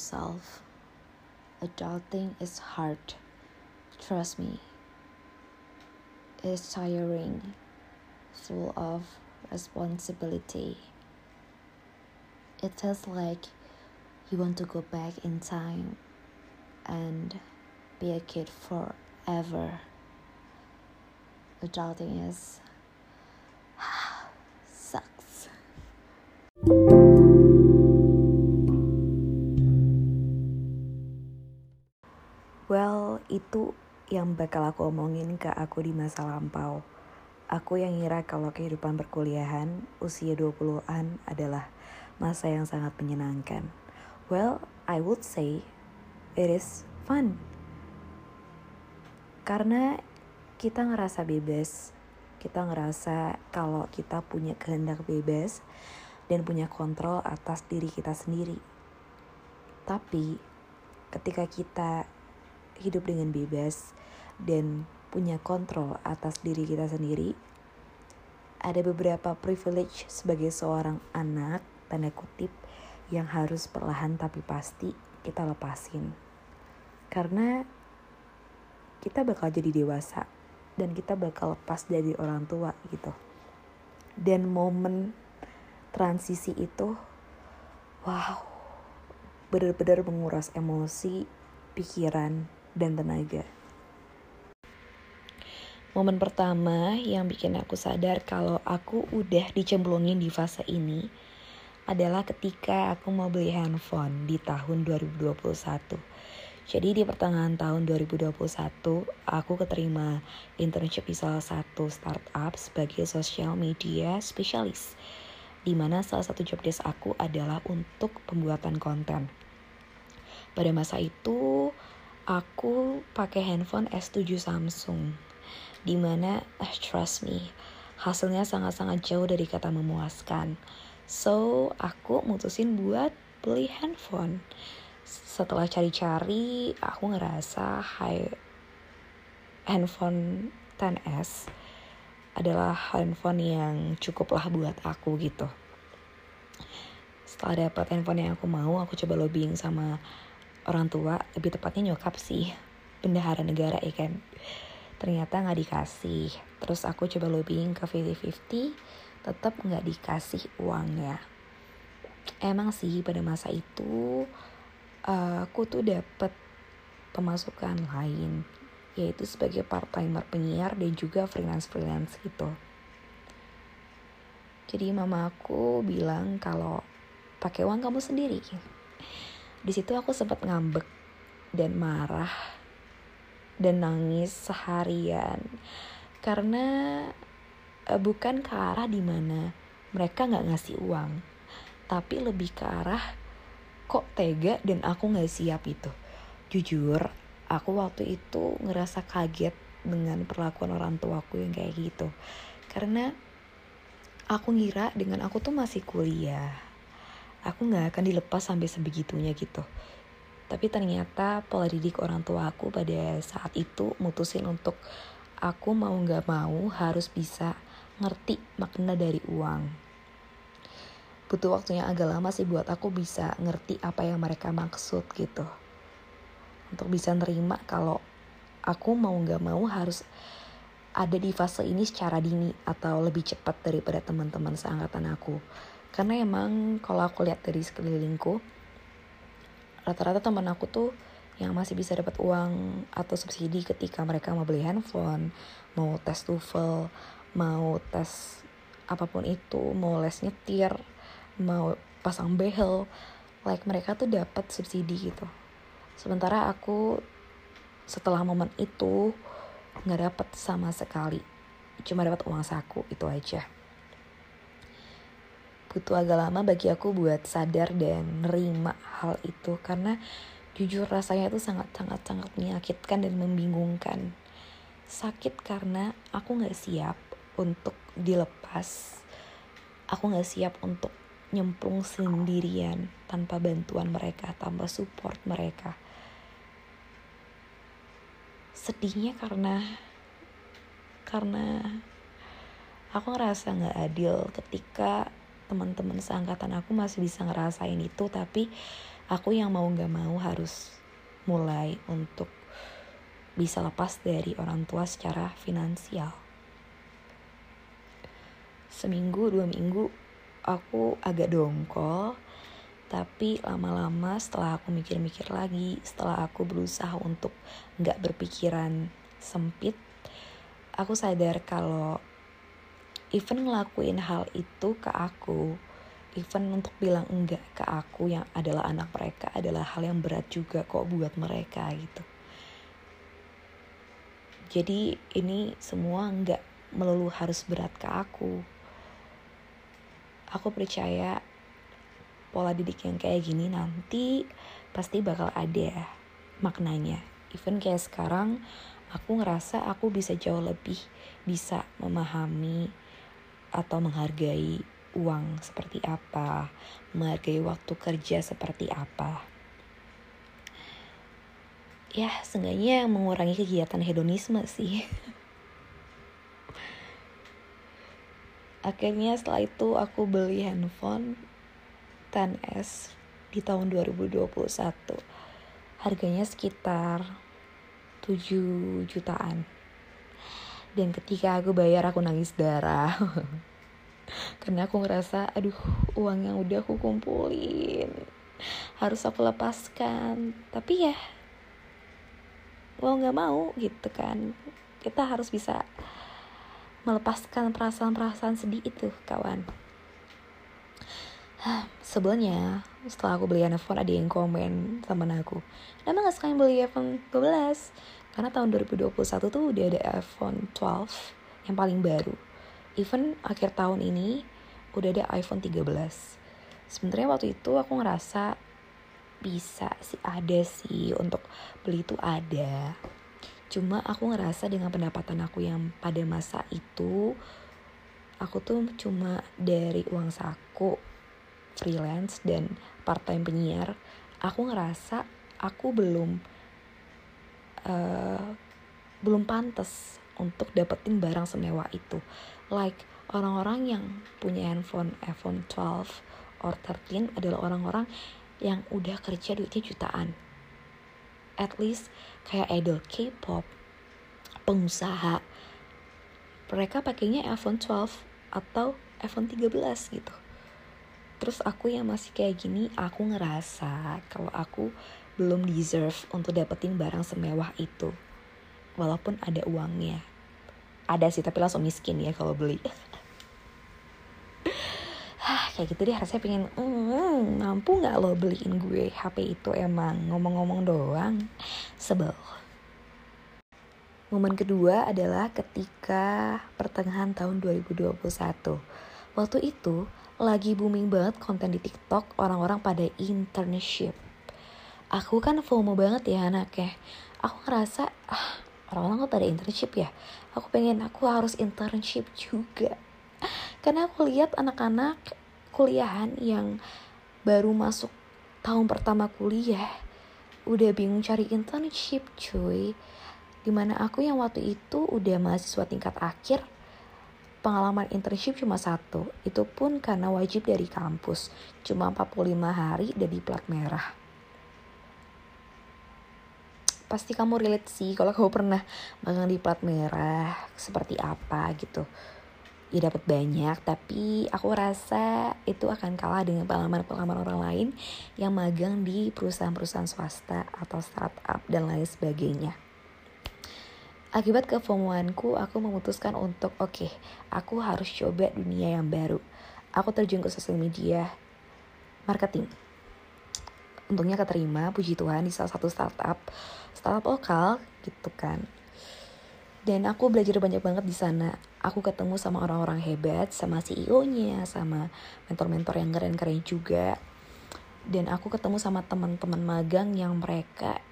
yourself. Adulting is hard. Trust me. It's tiring, full of responsibility. It feels like you want to go back in time and be a kid forever. Adulting is itu yang bakal aku omongin ke aku di masa lampau. Aku yang ngira kalau kehidupan perkuliahan usia 20-an adalah masa yang sangat menyenangkan. Well, I would say it is fun. Karena kita ngerasa bebas, kita ngerasa kalau kita punya kehendak bebas dan punya kontrol atas diri kita sendiri. Tapi ketika kita hidup dengan bebas dan punya kontrol atas diri kita sendiri, ada beberapa privilege sebagai seorang anak, tanda kutip, yang harus perlahan tapi pasti kita lepasin. Karena kita bakal jadi dewasa dan kita bakal lepas dari orang tua gitu. Dan momen transisi itu, wow, benar-benar menguras emosi, pikiran, dan tenaga. Momen pertama yang bikin aku sadar kalau aku udah dicemplungin di fase ini adalah ketika aku mau beli handphone di tahun 2021. Jadi di pertengahan tahun 2021, aku keterima internship di salah satu startup sebagai social media specialist. Di mana salah satu job desk aku adalah untuk pembuatan konten. Pada masa itu, aku pakai handphone S7 Samsung di mana uh, trust me hasilnya sangat-sangat jauh dari kata memuaskan. So aku mutusin buat beli handphone. Setelah cari-cari aku ngerasa high handphone 10s adalah handphone yang cukuplah buat aku gitu. Setelah dapat handphone yang aku mau aku coba lobbying sama orang tua lebih tepatnya nyokap sih bendahara negara ya kan. Ternyata nggak dikasih. Terus aku coba lobbying ke 50-50 tetap nggak dikasih uangnya. Emang sih pada masa itu uh, aku tuh dapet pemasukan lain yaitu sebagai part timer penyiar dan juga freelance freelance gitu. Jadi mama aku bilang kalau pakai uang kamu sendiri di situ aku sempat ngambek dan marah dan nangis seharian. Karena uh, bukan ke arah di mana mereka nggak ngasih uang tapi lebih ke arah kok tega dan aku nggak siap itu jujur aku waktu itu ngerasa kaget dengan perlakuan orang tuaku yang kayak gitu. Karena aku ngira dengan aku tuh masih kuliah aku nggak akan dilepas sampai sebegitunya gitu. Tapi ternyata pola didik orang tua aku pada saat itu mutusin untuk aku mau nggak mau harus bisa ngerti makna dari uang. Butuh waktunya agak lama sih buat aku bisa ngerti apa yang mereka maksud gitu. Untuk bisa nerima kalau aku mau nggak mau harus ada di fase ini secara dini atau lebih cepat daripada teman-teman seangkatan aku karena emang kalau aku lihat dari sekelilingku rata-rata teman aku tuh yang masih bisa dapat uang atau subsidi ketika mereka mau beli handphone, mau tes TOEFL, mau tes apa pun itu, mau les nyetir, mau pasang behel, like mereka tuh dapat subsidi gitu. Sementara aku setelah momen itu nggak dapat sama sekali, cuma dapat uang saku itu aja butuh agak lama bagi aku buat sadar dan nerima hal itu. Karena jujur rasanya itu sangat sangat sangat menyakitkan dan membingungkan. Sakit karena aku nggak siap untuk dilepas. Aku nggak siap untuk nyemplung sendirian tanpa bantuan mereka tanpa support mereka. Sedihnya karena karena aku ngerasa nggak adil ketika teman-teman seangkatan aku masih bisa ngerasain itu tapi aku yang mau gak mau harus mulai untuk bisa lepas dari orang tua secara finansial. Seminggu, dua minggu, aku agak dongkol, tapi lama-lama setelah aku mikir-mikir lagi, setelah aku berusaha untuk gak berpikiran sempit, aku sadar kalau even ngelakuin hal itu ke aku, even untuk bilang enggak ke aku yang adalah anak mereka adalah hal yang berat juga kok buat mereka gitu. Jadi ini semua enggak melulu harus berat ke aku. Aku percaya pola didik yang kayak gini nanti pasti bakal ada maknanya. Even kayak sekarang aku ngerasa aku bisa jauh lebih bisa memahami atau menghargai uang seperti apa, menghargai waktu kerja seperti apa. Ya, seenggaknya mengurangi kegiatan hedonisme sih. Akhirnya setelah itu aku beli handphone 10S di tahun 2021. Harganya sekitar 7 jutaan. Dan ketika aku bayar aku nangis darah. karena aku ngerasa aduh uang yang udah aku kumpulin harus aku lepaskan tapi ya mau nggak mau gitu kan kita harus bisa melepaskan perasaan-perasaan sedih itu kawan sebelumnya setelah aku beli iPhone ada yang komen sama aku kenapa gak sekalian beli iPhone 12 karena tahun 2021 tuh udah ada iPhone 12 yang paling baru. Even akhir tahun ini udah ada iPhone 13 sebenarnya waktu itu aku ngerasa bisa sih ada sih untuk beli itu ada. Cuma aku ngerasa dengan pendapatan aku yang pada masa itu aku tuh cuma dari uang saku freelance dan part time penyiar aku ngerasa aku belum uh, belum pantas untuk dapetin barang semewah itu. Like orang-orang yang punya handphone iPhone 12 or 13 adalah orang-orang yang udah kerja duitnya jutaan. At least kayak idol K-pop pengusaha mereka pakainya iPhone 12 atau iPhone 13 gitu terus aku yang masih kayak gini aku ngerasa kalau aku belum deserve untuk dapetin barang semewah itu. Walaupun ada uangnya. Ada sih tapi langsung miskin ya kalau beli. Kayak gitu deh rasanya pengen mm, mampu nggak lo beliin gue HP itu emang? Ngomong-ngomong doang. Sebel. Momen kedua adalah ketika pertengahan tahun 2021 waktu itu lagi booming banget konten di TikTok orang-orang pada internship. Aku kan FOMO banget ya anaknya aku ngerasa ah orang-orang pada internship ya? Aku pengen aku harus internship juga. Karena aku lihat anak-anak kuliahan yang baru masuk tahun pertama kuliah udah bingung cari internship cuy. Di mana aku yang waktu itu udah mahasiswa tingkat akhir pengalaman internship cuma satu. Itu pun karena wajib dari kampus. Cuma 45 hari dari plat merah. Pasti kamu relate sih kalau kamu pernah magang di plat merah seperti apa gitu. Ya dapat banyak tapi aku rasa itu akan kalah dengan pengalaman-pengalaman orang lain yang magang di perusahaan-perusahaan swasta atau startup dan lain sebagainya Akibat kefomoanku, aku memutuskan untuk oke, okay, aku harus coba dunia yang baru. Aku terjun ke sosial media marketing. Untungnya keterima puji Tuhan di salah satu startup startup lokal gitu kan. Dan aku belajar banyak banget di sana. Aku ketemu sama orang-orang hebat sama CEO-nya sama mentor-mentor yang keren-keren juga. Dan aku ketemu sama teman-teman magang yang mereka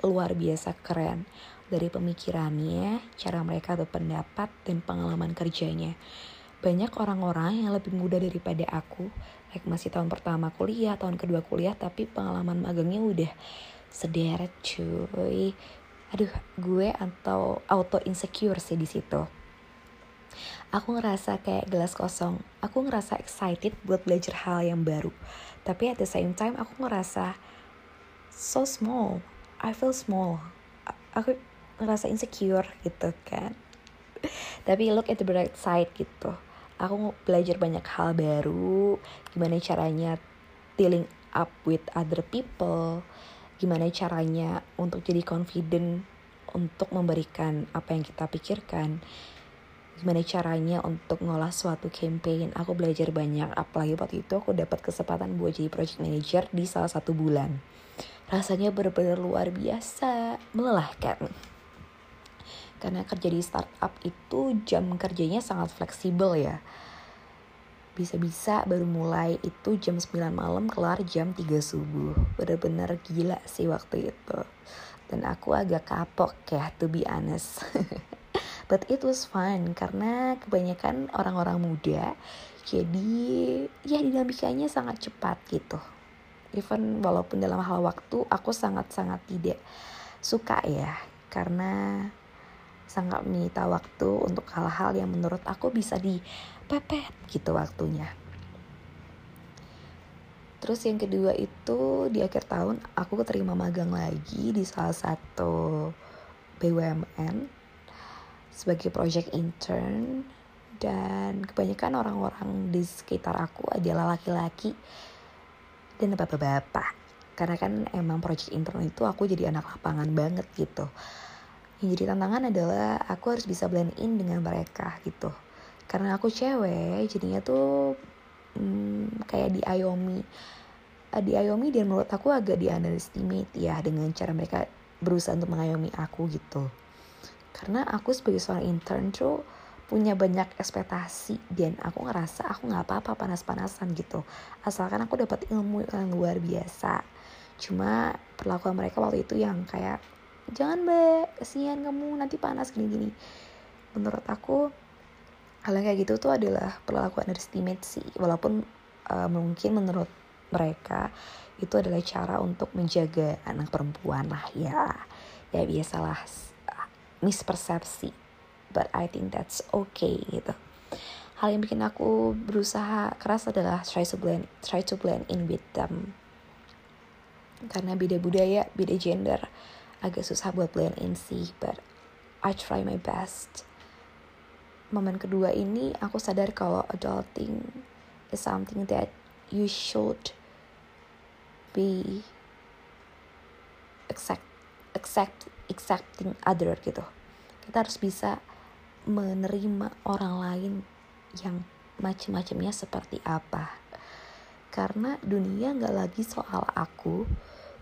luar biasa keren dari pemikirannya, cara mereka berpendapat dan pengalaman kerjanya. Banyak orang-orang yang lebih muda daripada aku like masih tahun pertama kuliah tahun kedua kuliah tapi pengalaman magangnya udah sederet cuy. Aduh gue atau auto insecure sih di situ. Aku ngerasa kayak gelas kosong. Aku ngerasa excited buat belajar hal yang baru. Tapi at the same time aku ngerasa so small. I feel small. Aku ngerasa insecure gitu kan. Tapi look at the bright side gitu. Aku belajar banyak hal baru. Gimana caranya dealing up with other people. Gimana caranya untuk jadi confident untuk memberikan apa yang kita pikirkan. Gimana caranya untuk ngolah suatu campaign. Aku belajar banyak. Apalagi waktu itu aku dapat kesempatan buat jadi project manager di salah satu bulan. Rasanya benar-benar luar biasa. Melelahkan karena kerja di startup itu jam kerjanya sangat fleksibel ya. Bisa-bisa baru mulai itu jam 9 malam kelar jam 3 subuh. Bener-bener gila sih waktu itu. Dan aku agak kapok ya to be honest. But it was fun karena kebanyakan orang-orang muda jadi ya dinamikanya sangat cepat gitu. Even walaupun dalam hal waktu aku sangat-sangat tidak suka ya. Karena sangat menyita waktu untuk hal-hal yang menurut aku bisa di pepet gitu waktunya. Terus yang kedua itu di akhir tahun aku keterima magang lagi di salah satu BUMN sebagai project intern. Dan kebanyakan orang-orang di sekitar aku adalah laki-laki dan bapak-bapak. Karena kan emang project intern itu aku jadi anak lapangan banget gitu yang jadi tantangan adalah aku harus bisa blend in dengan mereka gitu. Karena aku cewek jadinya tuh hmm, kayak di Ayomi eh, di Ayomi dan menurut aku agak di underestimate ya dengan cara mereka berusaha untuk mengayomi aku gitu. Karena aku sebagai seorang intern tuh punya banyak ekspektasi dan aku ngerasa aku nggak apa-apa panas-panasan gitu. Asalkan aku dapat ilmu yang luar biasa. Cuma perlakuan mereka waktu itu yang kayak jangan be kesian kamu nanti panas gini-gini menurut aku hal yang kayak gitu tuh adalah perlakuan underestimate sih. Walaupun uh, mungkin menurut mereka itu adalah cara untuk menjaga anak perempuan lah ya. Ya biasalah mispersepsi. But I think that's okay gitu. Hal yang bikin aku berusaha keras adalah try to blend try to blend in with them. Karena beda budaya beda gender agak susah buat blend in sih but I try my best. Momen kedua ini aku sadar kalau adulting is something that you should be accept accept accepting other gitu. Kita harus bisa menerima orang lain yang macam-macamnya seperti apa. Karena dunia nggak lagi soal aku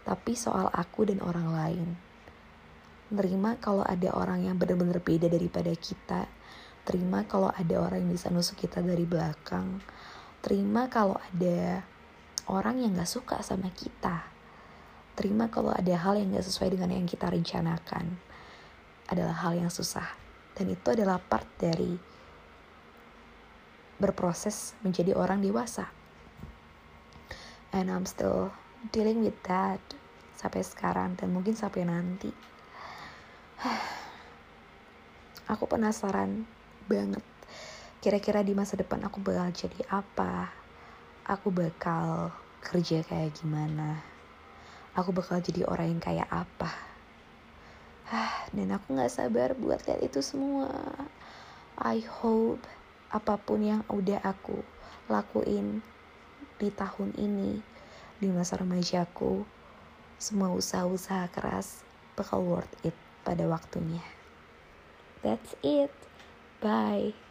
tapi soal aku dan orang lain. Nerima kalau ada orang yang benar-benar beda daripada kita. Terima kalau ada orang yang bisa nusuk kita dari belakang. Terima kalau ada orang yang gak suka sama kita. Terima kalau ada hal yang gak sesuai dengan yang kita rencanakan adalah hal yang susah. Dan itu adalah part dari berproses menjadi orang dewasa. And I'm still dealing with that sampai sekarang dan mungkin sampai nanti. Aku penasaran banget kira-kira di masa depan aku bakal jadi apa? Aku bakal kerja kayak gimana? Aku bakal jadi orang yang kayak apa? Dan aku gak sabar buat lihat itu semua. I hope apa pun yang udah aku lakuin di tahun ini di masa remajaku semua usaha-usaha keras bakal worth it pada waktunya that's it Bye.